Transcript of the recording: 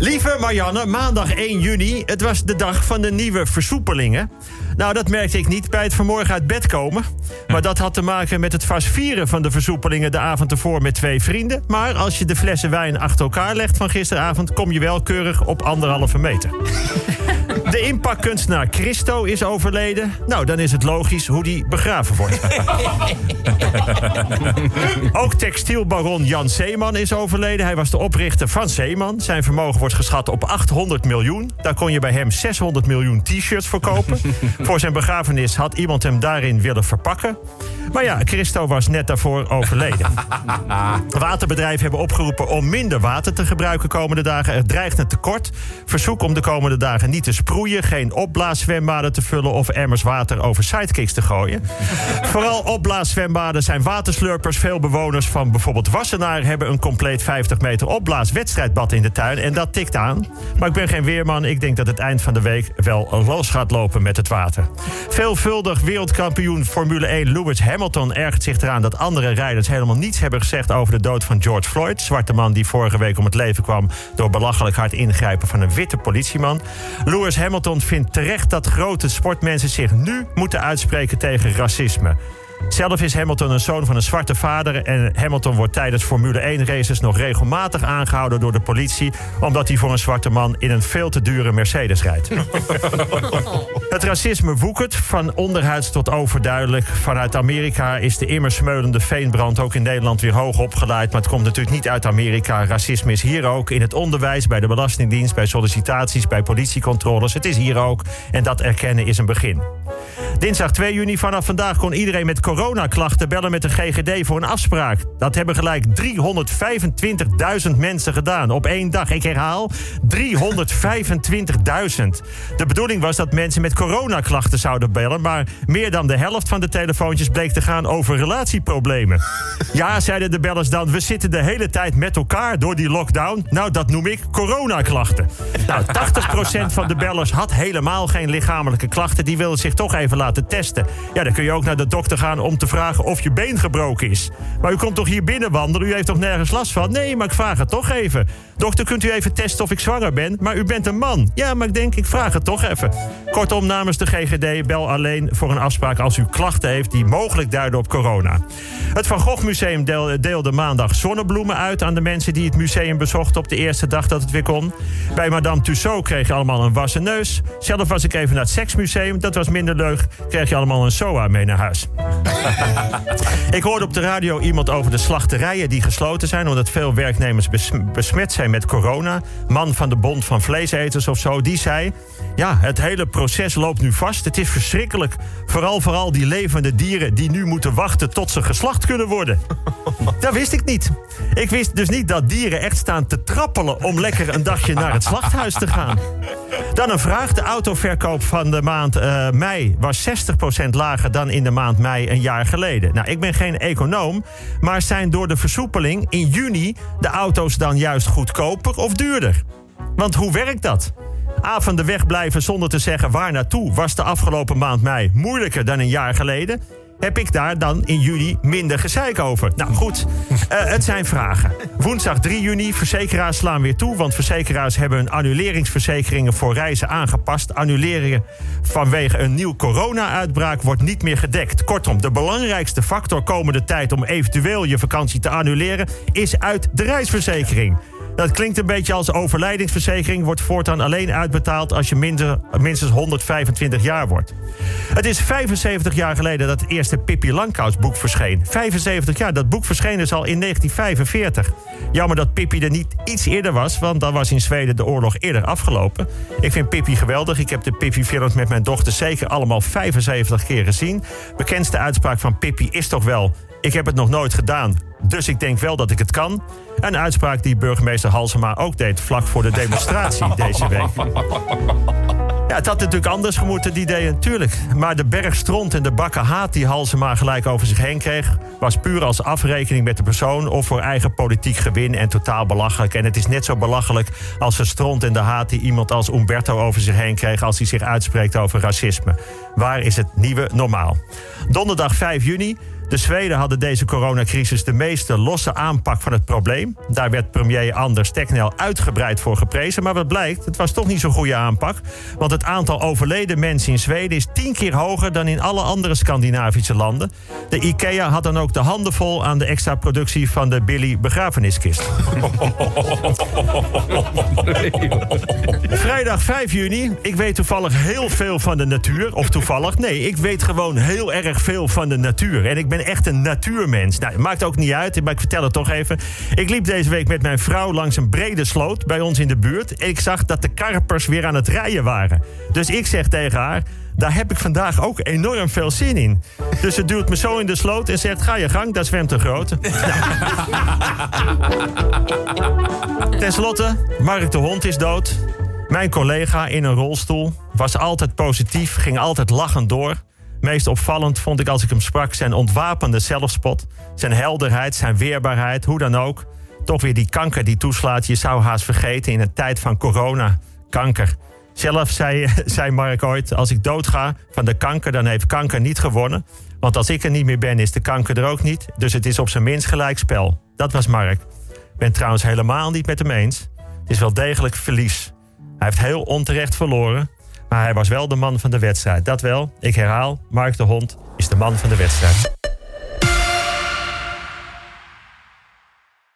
Lieve Marianne, maandag 1 juni. Het was de dag van de nieuwe versoepelingen. Nou, dat merkte ik niet bij het vanmorgen uit bed komen. Maar dat had te maken met het vast vieren van de versoepelingen de avond ervoor met twee vrienden. Maar als je de flessen wijn achter elkaar legt van gisteravond, kom je wel keurig op anderhalve meter. De inpakkunstenaar Christo is overleden. Nou, dan is het logisch hoe die begraven wordt. Ook textielbaron Jan Zeeman is overleden. Hij was de oprichter van Zeeman. Zijn vermogen wordt geschat op 800 miljoen. Daar kon je bij hem 600 miljoen t-shirts voor kopen. voor zijn begrafenis had iemand hem daarin willen verpakken. Maar ja, Christo was net daarvoor overleden. Waterbedrijven hebben opgeroepen om minder water te gebruiken komende dagen. Er dreigt een tekort. Verzoek om de komende dagen niet te sproeien, geen opblaaszwembaden te vullen of emmers water over sidekicks te gooien. Vooral opblaaszwembaden zijn waterslurpers. Veel bewoners van bijvoorbeeld Wassenaar hebben een compleet 50 meter opblaaswedstrijdbad in de tuin. En dat tikt aan. Maar ik ben geen weerman. Ik denk dat het eind van de week wel los gaat lopen met het water. Veelvuldig wereldkampioen Formule 1 Lewis Hamilton ergert zich eraan dat andere rijders helemaal niets hebben gezegd over de dood van George Floyd. Zwarte man die vorige week om het leven kwam door belachelijk hard ingrijpen van een witte politieman. Lewis Hamilton vindt terecht dat grote sportmensen zich nu moeten uitspreken tegen racisme. Zelf is Hamilton een zoon van een zwarte vader. En Hamilton wordt tijdens Formule 1 races nog regelmatig aangehouden door de politie. Omdat hij voor een zwarte man in een veel te dure Mercedes rijdt. Het racisme woekert, van onderhuids tot overduidelijk. Vanuit Amerika is de immer smeulende veenbrand ook in Nederland weer hoog opgeleid. Maar het komt natuurlijk niet uit Amerika. Racisme is hier ook in het onderwijs, bij de Belastingdienst, bij sollicitaties, bij politiecontroles. Het is hier ook. En dat erkennen is een begin. Dinsdag 2 juni vanaf vandaag kon iedereen met coronaklachten bellen met de GGD voor een afspraak. Dat hebben gelijk 325.000 mensen gedaan op één dag. Ik herhaal, 325.000. De bedoeling was dat mensen met coronaklachten zouden bellen, maar meer dan de helft van de telefoontjes bleek te gaan over relatieproblemen. Ja, zeiden de bellers dan, we zitten de hele tijd met elkaar door die lockdown. Nou, dat noem ik coronaklachten. Nou, 80% van de bellers had helemaal geen lichamelijke klachten. Die wilden zich toch even laten testen. Ja, dan kun je ook naar de dokter gaan om te vragen of je been gebroken is. Maar u komt toch hier binnen wandelen? U heeft toch nergens last van? Nee, maar ik vraag het toch even. Dokter, kunt u even testen of ik zwanger ben? Maar u bent een man. Ja, maar ik denk, ik vraag het toch even. Kortom, namens de GGD, bel alleen voor een afspraak als u klachten heeft die mogelijk duiden op corona. Het Van Gogh Museum deelde maandag zonnebloemen uit aan de mensen die het museum bezochten op de eerste dag dat het weer kon. Bij Madame Tussaud kreeg je allemaal een wassen neus. Zelf was ik even naar het seksmuseum. Dat was minder leuk. Kreeg je allemaal een SOA mee naar huis. ik hoorde op de radio iemand over de slachterijen die gesloten zijn... omdat veel werknemers besmet zijn met corona. Man van de Bond van Vleeseters of zo, die zei... ja, het hele proces loopt nu vast. Het is verschrikkelijk. Vooral vooral die levende dieren die nu moeten wachten tot ze geslacht kunnen worden. Dat wist ik niet. Ik wist dus niet dat dieren echt staan te trappelen... om lekker een dagje naar het slachthuis te gaan. Dan een vraag. De autoverkoop van de maand uh, mei was 60% lager dan in de maand mei een jaar geleden. Nou, ik ben geen econoom, maar zijn door de versoepeling in juni de auto's dan juist goedkoper of duurder? Want hoe werkt dat? A van de weg blijven zonder te zeggen waar naartoe was de afgelopen maand mei moeilijker dan een jaar geleden heb ik daar dan in juli minder gezeik over? Nou goed, uh, het zijn vragen. Woensdag 3 juni, verzekeraars slaan weer toe... want verzekeraars hebben hun annuleringsverzekeringen voor reizen aangepast. Annuleringen vanwege een nieuw corona-uitbraak wordt niet meer gedekt. Kortom, de belangrijkste factor komende tijd... om eventueel je vakantie te annuleren, is uit de reisverzekering. Dat klinkt een beetje als overlijdingsverzekering. Wordt voortaan alleen uitbetaald als je minder, minstens 125 jaar wordt. Het is 75 jaar geleden dat het eerste Pippi Langkous boek verscheen. 75 jaar, dat boek verscheen dus al in 1945. Jammer dat Pippi er niet iets eerder was, want dan was in Zweden de oorlog eerder afgelopen. Ik vind Pippi geweldig. Ik heb de Pippi-films met mijn dochter zeker allemaal 75 keer gezien. Bekendste uitspraak van Pippi is toch wel... Ik heb het nog nooit gedaan, dus ik denk wel dat ik het kan. Een uitspraak die burgemeester Halsema ook deed vlak voor de demonstratie deze week. Ja, het had natuurlijk anders gemoeten, die ideeën, natuurlijk. Maar de berg stront en de bakken haat die Halsema gelijk over zich heen kreeg... was puur als afrekening met de persoon of voor eigen politiek gewin... en totaal belachelijk. En het is net zo belachelijk als de stront en de haat... die iemand als Umberto over zich heen kreeg... als hij zich uitspreekt over racisme. Waar is het nieuwe normaal? Donderdag 5 juni De Zweden hadden deze coronacrisis de meeste losse aanpak van het probleem. Daar werd premier Anders Tegnell uitgebreid voor geprezen. Maar wat blijkt, het was toch niet zo'n goede aanpak. Want het aantal overleden mensen in Zweden is tien keer hoger dan in alle andere Scandinavische landen. De IKEA had dan ook de handen vol aan de extra productie van de Billy begrafeniskist. Vrijdag 5 juni. Ik weet toevallig heel veel van de natuur. Of toevallig, nee, ik weet gewoon heel erg veel van de natuur. En ik ben echt een natuurmens. Nou, maakt ook niet uit, maar ik vertel het toch even. Ik liep deze week met mijn vrouw langs een brede sloot bij ons in de buurt. En ik zag dat de karpers weer aan het rijden waren. Dus ik zeg tegen haar... Daar heb ik vandaag ook enorm veel zin in. Dus ze duwt me zo in de sloot en zegt: Ga je gang, daar zwemt een grote. Ten slotte, Mark de Hond is dood. Mijn collega in een rolstoel was altijd positief, ging altijd lachend door. Meest opvallend vond ik als ik hem sprak zijn ontwapende zelfspot. Zijn helderheid, zijn weerbaarheid, hoe dan ook. Toch weer die kanker die toeslaat. Je zou haast vergeten in een tijd van corona. Kanker. Zelf zei, zei Mark ooit: Als ik doodga van de kanker, dan heeft kanker niet gewonnen. Want als ik er niet meer ben, is de kanker er ook niet. Dus het is op zijn minst gelijk spel. Dat was Mark. Ik ben trouwens helemaal niet met hem eens. Het is wel degelijk verlies. Hij heeft heel onterecht verloren. Maar hij was wel de man van de wedstrijd. Dat wel. Ik herhaal: Mark de Hond is de man van de wedstrijd.